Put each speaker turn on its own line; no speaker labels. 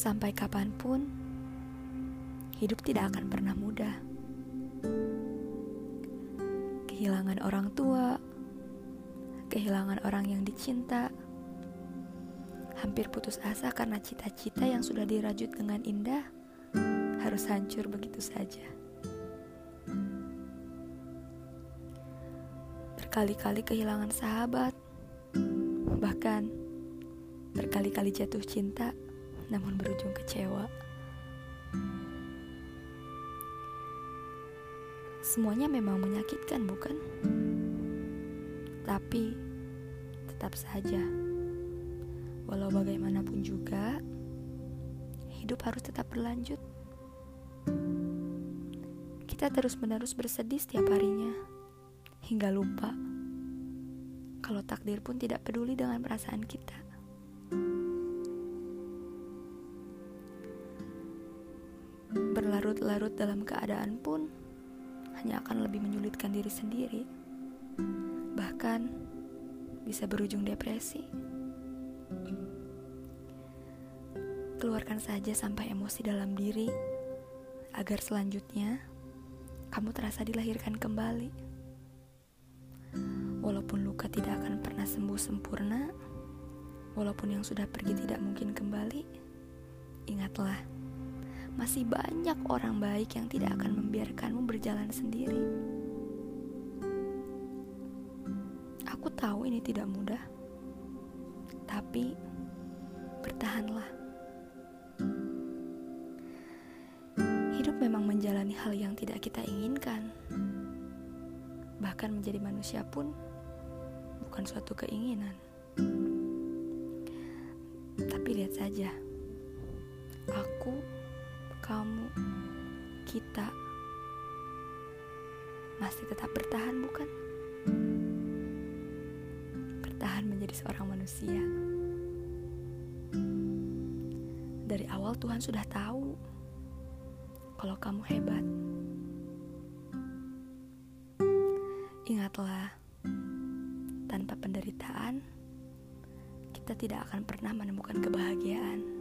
Sampai kapan pun, hidup tidak akan pernah mudah. Kehilangan orang tua, kehilangan orang yang dicinta, hampir putus asa karena cita-cita yang sudah dirajut dengan indah harus hancur begitu saja. Berkali-kali kehilangan sahabat, bahkan berkali-kali jatuh cinta namun berujung kecewa. Semuanya memang menyakitkan, bukan? Tapi tetap saja, walau bagaimanapun juga, hidup harus tetap berlanjut. Kita terus-menerus bersedih setiap harinya, hingga lupa kalau takdir pun tidak peduli dengan perasaan kita. Berlarut-larut dalam keadaan pun hanya akan lebih menyulitkan diri sendiri, bahkan bisa berujung depresi. Keluarkan saja sampai emosi dalam diri, agar selanjutnya kamu terasa dilahirkan kembali. Walaupun luka tidak akan pernah sembuh sempurna, walaupun yang sudah pergi tidak mungkin kembali, ingatlah masih banyak orang baik yang tidak akan membiarkanmu berjalan sendiri. Aku tahu ini tidak mudah, tapi bertahanlah. Hidup memang menjalani hal yang tidak kita inginkan, bahkan menjadi manusia pun bukan suatu keinginan. Tapi lihat saja, aku kamu, kita masih tetap bertahan, bukan? Bertahan menjadi seorang manusia. Dari awal Tuhan sudah tahu kalau kamu hebat. Ingatlah, tanpa penderitaan, kita tidak akan pernah menemukan kebahagiaan.